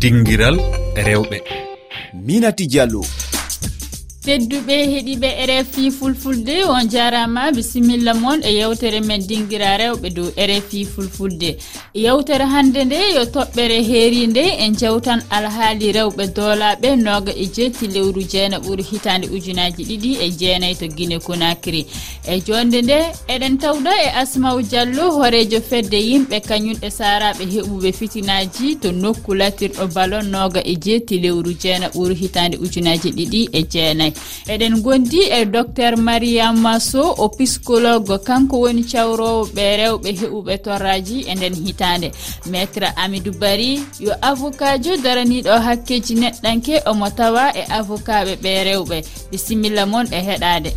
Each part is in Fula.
dinguiral rewɓe. Minati diallo. tedduɓe heeɗiɓe rfi fulfulde on jarama bisimilla moon e yewtere men dinguira rewɓe dow rfi fulfulde. Yewtere hande nde yo toɓɓere heerinde en jewtan alhaali rewɓe doolaɓe noga e jetti lewru jeena ɓuuri hitande ujunaji ɗiɗi e jeenayyi to guine konakiri e jonde nde eɗen tawɗa e asmaw diallo hoorejo fedde yimɓe kañumɓe saraɓe heɓuɓe fitinaji to nokku latirɗo balon noga e jetti lewru jeena ɓuuri hitande ujunaji ɗiɗi e jeenayi. mai eɗen gondi e docteur mariama so o psycologue kanko woni cawrowo ɓe rewɓe heɓuɓe torraji e nden hitande maître amidou bari yo avocat jo daraniɗo hakkeji neɗɗanke. Omo tawa e avocat ɓe ɓe rewɓe. Bisimilla moon e heɗade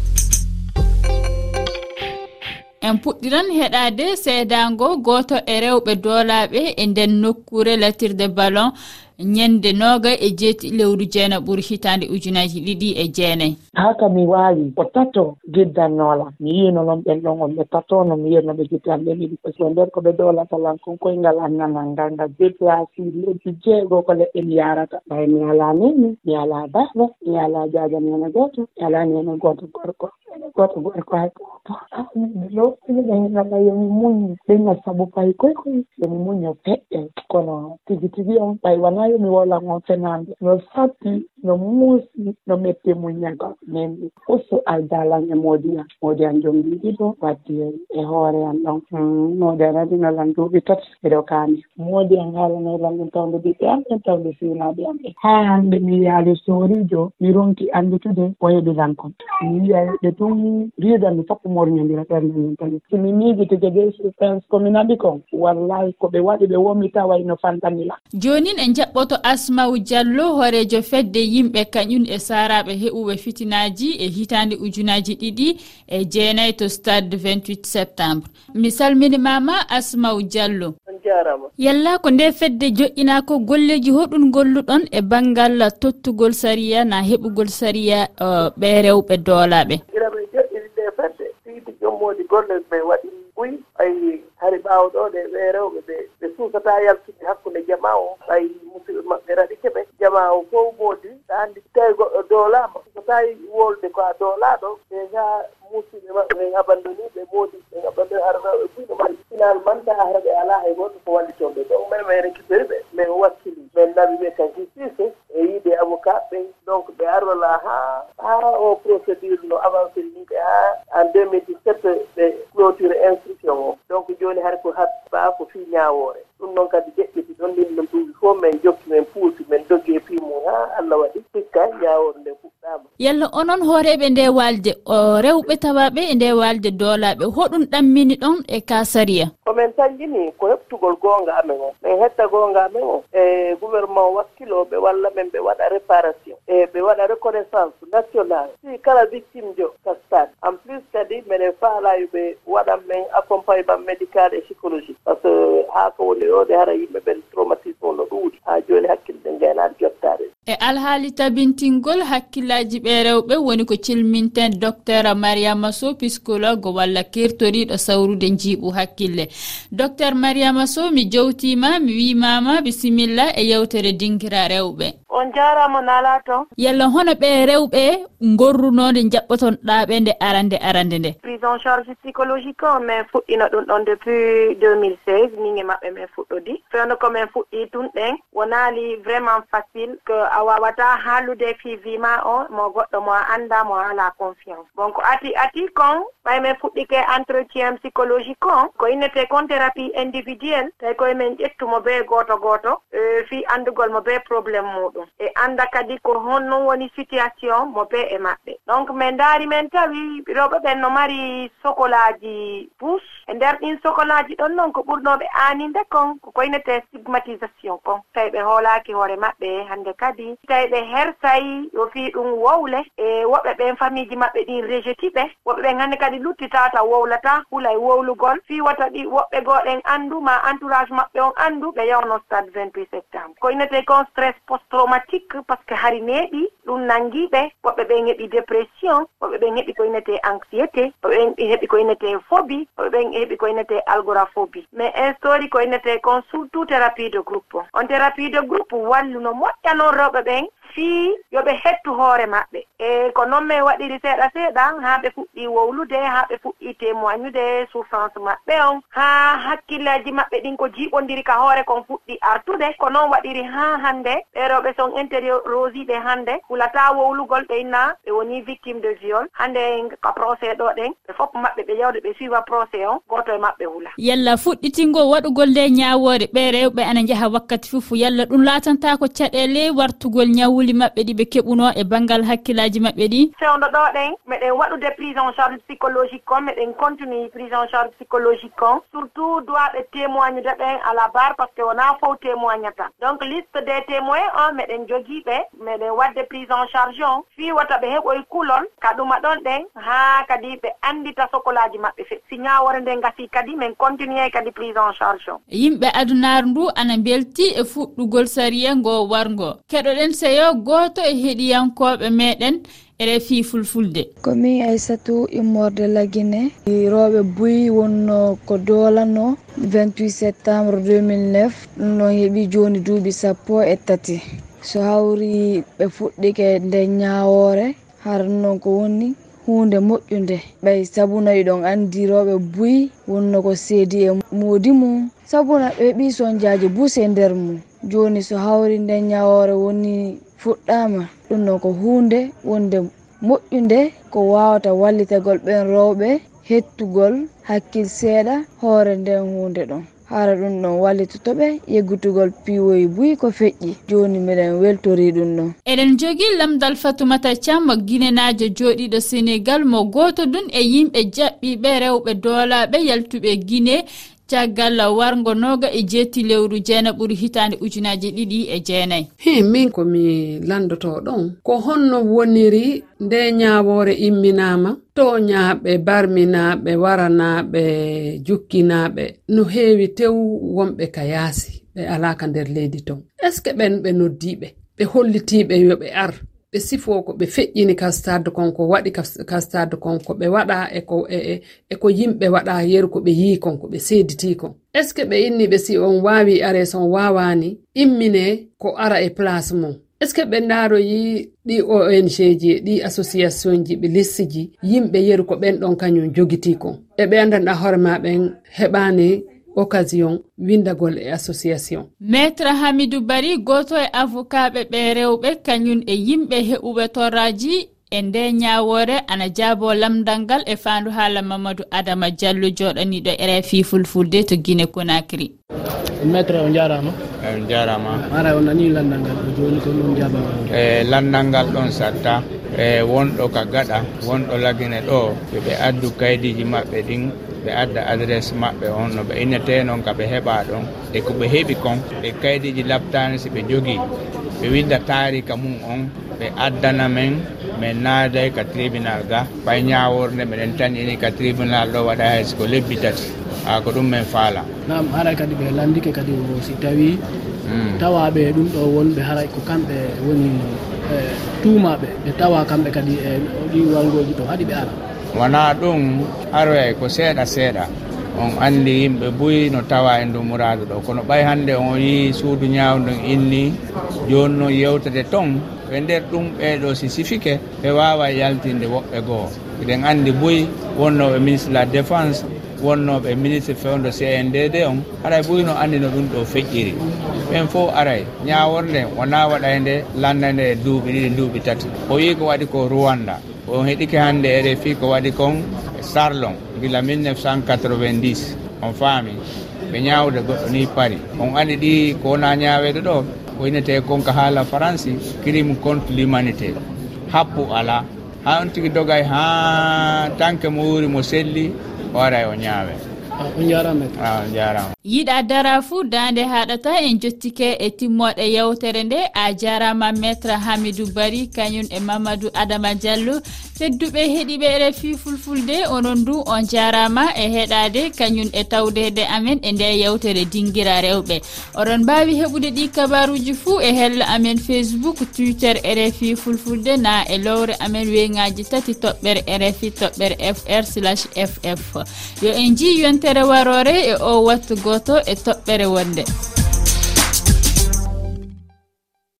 en puɗɗiran heɗade seedango goto e rewɓe doolaɓe e nden nokkure latirde ballon. ñande noga e jeeti lewru jeena ɓuuri hitande ujunaji ɗiɗi e jeenayyi haa ka mi waawi ko tato giddannola mi yino noon ɓen ɗon on ɓe tatono mi yino ɓe giddan ɓe ɗiɗi parce que nder ko ɓe dolatalan kon koyngal annanal ngal ngal déplacé lebbi jeego ko leɗɗe mi yarata. Ɓay mi ala nenni mi ala baaba mi ala jaaja nene ena gooto mi ala nene ena gooto gorko goto gorko hay loɓeɗenala yomi muñi. Ɗengal sabu pay koy koy yomi muño feƴƴe kono tigi tigi on ɓay wona maayo mi wola on fenande. No sappi no muusi no mette muñaga memɓe ustu aldalan e moodi an moodi an jom ɗiɗiɗo waddi e hoore an ɗon. Moodi an adinalan duuɓi tati eɗo kaani. Moodi an haalanoylan ɗum tawde ɓiɓɓe am ɗen tawde siwnaaɓe am. Ɓe haa hande mi yaali soorijo mi ronki anndutude o heɓilankon mi wiya ɓe tun riidan mi foppa morñondira ɓernde min tan somi miijiti jogee suspense komi naɓi kon wallahi ko ɓe waɗi ɓe womi tawa no fanɗanila. Joonin en jaɓ jaɓɓoto asmau diallo hoorejo fedde yimɓe kañum e saraɓe heɓuɓe fitinaji e hitande ujunaji ɗiɗi e jeenayi to stade 28 septembre. Mi salminimama asmau diallo yalla ko nde fedde joƴƴina ko golleji hoɗum golluɗon e banggal tottugol sariya na heɓugol sariya ɓe rewɓe doolaɓe jommodi gollel ɓe waɗi ɓuy ayi hari ɓaawo ɗe ɓe rewɓe ɓe ɓe suusata yaltude hakkunde jama o. Ayi élément o fof moodi ɗa anndi tawi goɗɗo doolama so tawi wolde ko a doolaɗo déjà musidɓe maɓɓe ɓe abandoni ɓe moodi ɓe abandoni aranoɓe buyno maɓɓe finalement taha haraɓe ala hay goto ko wallitonɓe donc min mi récupéri ɓe min wakkili. Min nawi ɓe kan justice e yiide avocat ɓe donc ɓe arrola ha ha o procédure no avancé ni ɓe ha en 2017 ɓe clôture instruction o. Donc joni hay ko habba ko fi ñawore ɗum noon kadi ƴeɓɓiti ɗon ndin no duuɓi fof min jokki min puusi min doggui yalla onon hooreɓe nde walde o rewɓe tawaɓe e nde walde doolaɓe hoɗum ɗammini ɗon e kasariya komin tanjini ko heɓtugol goonga amen o. Min hetta goonga amen o e gouvernement wakkiloɓe walla men ɓe waɗa réparation e ɓe waɗa reconnaissance national si kala victime jo kastan. En plus kadi minen faalayoɓe waɗan men accompagnement médical et psychologique. Par ce que haa ko woni ɗo de hara yimɓe ɓen traumati alhaali tabintingol hakkillaji ɓe rewɓe woni ko cilminten docteur mariama so psycologue walla kertoriɗo sawrude jiiɓu hakkille. Docteur mariama so mi jowtima mi wimama bisimilla e yewtere dingira rewɓe. on jarama nala ton. Yalla hono ɓe rewɓe gorrunode jaɓɓoton ɗaɓe nde arande arande nde. Prise en charge psychologique o min fuɗɗino ɗum ɗon depuis 2016 min e maɓɓe min fuɗɗodi. Fewno komin fuɗɗi tun ɗen wonaali vraiment facile que a wawata haallude fivima o mo goɗɗo mo a anda mo ala confiance. Bon ko ati ati kon ɓay min fuɗɗike entretien psychologique on ko innete kon thérapie individuel tawi koye min ƴettumo be goto goto e fi andugol mo be probléme muɗum. ɗum e annda kadi ko honnon woni situation mo moɓe e maɓɓe. Donc min ndaari min tawi rewɓe ɓen no mari sokolaji bus e nder ɗin sokolaji ɗon noon ko ɓurnoɓe aaninde kon ko koynete stigmatisation kon. Tawi ɓe hoolaki hoore maɓɓe hannde kadi. Tawi ɓe hersayi yo fii ɗum wowle. E woɓɓe ɓen famiji maɓɓe ɗin rejeti ɓe woɓɓe ɓen hannde kadi luttitata wowlata hula e wowlugol. Fii wata ɗi woɓɓe gooɗen anndu ma entourage maɓɓe on anndu. Ɓe yawno stade 28 septembre. Koynete kon stress post trauma traumatique par ce que hari neeɓi ɗum nanngiiɓe woɓɓe ɓen heɓi dépression woɓɓe ɓen heɓi ko inete anxiété woɓɓe ɓen heɓi ko inete phobie woɓɓe ɓen heɓi ko inete algoraphobie mais instori ko inete kon surtout thérapie de groupe. On thérapie de groupe wallu no moƴƴanon rewɓe ɓen fii yo ɓe hettu hoore maɓɓe. E ko noon min waɗiri seeɗa seeɗa haa ɓe fuɗɗi wowlude haa ɓe fuɗɗi témoignude souffrance maɓɓe on. Haa hakkillaji maɓɓe ɗin ko jiiɓondiri ka hoore kon fuɗɗi artude ko noon waɗiri haa hannde. Ɓeeɗo ɓe son intériorosiɓe hannde. Hulata wowlugol ɓe inna ɓe woni victime de viol. Hannde ko procé ɗo ɗen ɓe fof maɓɓe ɓe yewde ɓe suiva procé on gooto e maɓɓe hula. Yalla fuɗɗitingo waɗugol nde ñawoore ɓe rewɓe ana njaha wakkati fof yalla ɗum laatanta ko caɗele wartugol ñawri hawli maɓɓe ɗi ɓe keɓuno e banggal hakkillaji maɓɓe ɗi? Fewdo ɗo ɗen meɗen waɗude prise en charge psychologique on meɗen continue prise en charge psychologique on. Surtout duwaɓe témoigne de ɓen à la barre par ce que wona fof témoigne tan donc liste des témoin on meɗen jogii ɓe meɗen wadde prise en charge on. Fiwata ɓe heɓoye kulol ka ɗuma ɗon ɗen haa kadi ɓe anndita sokolaji maɓɓe fe si ñawore nde gasi kadi min continue kadi prise en charge on. Yimɓe adunaaru ndu ana mbelti e fuɗɗugol sariya ngo warngo keɗoɗen seyo goto e heɗiyankoɓe meɗen e refi fulfulde. Komin aissatou immorde laguine e rewɓe buy wonno ko dolano 28 septembre 2009 ɗum noon heeɓi joni duuɓi sappo e tati. So hawri ɓe fuɗɗike nde ñawore har noon ko woni hunde moƴƴude ɓay sabunayi ɗon andi rewɓe buy wonno ko seedi e moodi mum. Sabuna ɓe heeɓi sonjaji buuse e nder mum. Joni so hawri nde ñawore woni fuɗɗama ɗum noon ko hunde wonde moƴƴude ko wawata wallitagol ɓen rewɓe hettugol hakkil seeɗa hoore nden hunde ɗon. Hara ɗum ɗon wallitotoɓe yeggutugol piwoye buyi ko feƴƴi. Joni miɗen weltori ɗum ɗon. Eɗen jogui lamdal fatoumata cam guinenajo joɗiɗo sénégal mo goto ɗum e yimɓe jaɓɓiɓe rewɓe doolaɓe yaltuɓe guine caggal wargo noga e jetti lewru jeena e ɓuri hitande ujunaji ɗiɗi e jeenayi. Hi min komi landoto ɗon ko honno woniri nde ñawore imminama to ñaaɓe barminaɓe waranaɓe jukkinaɓe no heewi tew wonɓe ka yaasi ɓe alaka nder leydi ton. Est ce que ɓen ɓe noddiɓe ɓe hollitiɓe yoɓe ar? ɓe sifo ko ɓe feƴƴini kastarde kon ko waɗi kastarde kon ko ɓe waɗa eko eko e, e yimɓe waɗa yeru ko ɓe yii kon ko ɓe seediti kon. Est ce que ɓe inni ɓe si on wawi are son wawani immine ko ara e place mum? Est ce que ɓe ndaaroyi ɗi ong ji e ɗi association ji ɓe lissi ji yimɓe yeru ko ɓen ɗon kañum jogiti kon? E ɓe andanɗa hoore maɓen heɓani occasion windagol e association. Maître hamidou bari goto e avocat ɓe ɓe rewɓe kañum e yimɓe heɓuɓe torraji e nde ñawore ana jaabo lamdal ngal e fandu haala mamadou adama diallo joɗaniɗo rfi fulfulde to guine conakry. Maître o jarama eyi jarama ara o nani landal ngal o joni ko ɗum jabama e landal ngal ɗon satta. E wonɗo ka gaɗa wonɗo lagine ɗo yoɓe addu kaydiji maɓɓe ɗin ɓe adda adresse maɓɓe on no ɓe innete noon ka ɓe heɓa ɗon. E ko ɓe heeɓi kon ɓe kaydiji labtani si ɓe jogui ɓe winda tarika mum on ɓe addana men min naaday ka tribunal ga. Ɓay ñaworde miɗen tan ini ka tribunal ɗo waɗa hay siko lebbi tati. Ha ko ɗum min faala. Nam haray kadi ɓe landike kadi si tawi hmm. tawaɓe ɗum ɗo wonɓe haray ko kamɓe woni e, tuumaɓe ɓe tawa kamɓe kadi e ɗi walgoji ɗo haɗi ɓe ara. Wona ɗum aroye ko seeɗa seeɗa on anndi yimɓe buyi no tawa e ndu muraadu ɗo. Kono ɓay hannde on yi suudu ñaawdon inni jooni noon yewtede ton ɓe nder ɗum ɓeeɗo si sifike ɓe waawa yaltinde woɓɓe goo. Eɗen anndi buyi wonnooɓe ministre la défense wonnooɓe ministre fewndo cndd on haray boyi no anndi no ɗum ɗo feƴƴiri ɓen fof aray ñaaworde wonaa waɗay nde e duuɓi ɗiɗi duuɓi tati. O wii ko waɗi ko rowanda on heɗike hannde e rfi ko waɗi kon sarlon gila 1990 on faami ɓe ñawde goɗɗo ni pari. On andi ɗi ko wona ñaweɗo ɗo woynete konka haala france crime contre l'humanité. Happu ala ha on tigi dogay ha tanke mo wuuri mo selli o ara o ñaawe. Ah, on jarama. Ah, A jarama. Yiɗa dara fuu dande haɗata en jottike e timmoɗe yewtere nde. A jarama maître hamidou bari kañum e mamadou adama diallo. Tedduɓe heeɗiɓe refi fulfulde onon du on jarama e heɗade kañum e tawdede amen e nde yewtere dinguira rewɓe. Oɗon mbawi heɓude ɗi kabaruji fuu e hella amen facebook twitter rfi fulfulde na e lowre amen weyngaji tati toɓɓere rfi toɓɓere fr slash ff yo en ji yonte yewtere warore e o wattu goto e toɓɓere wonde.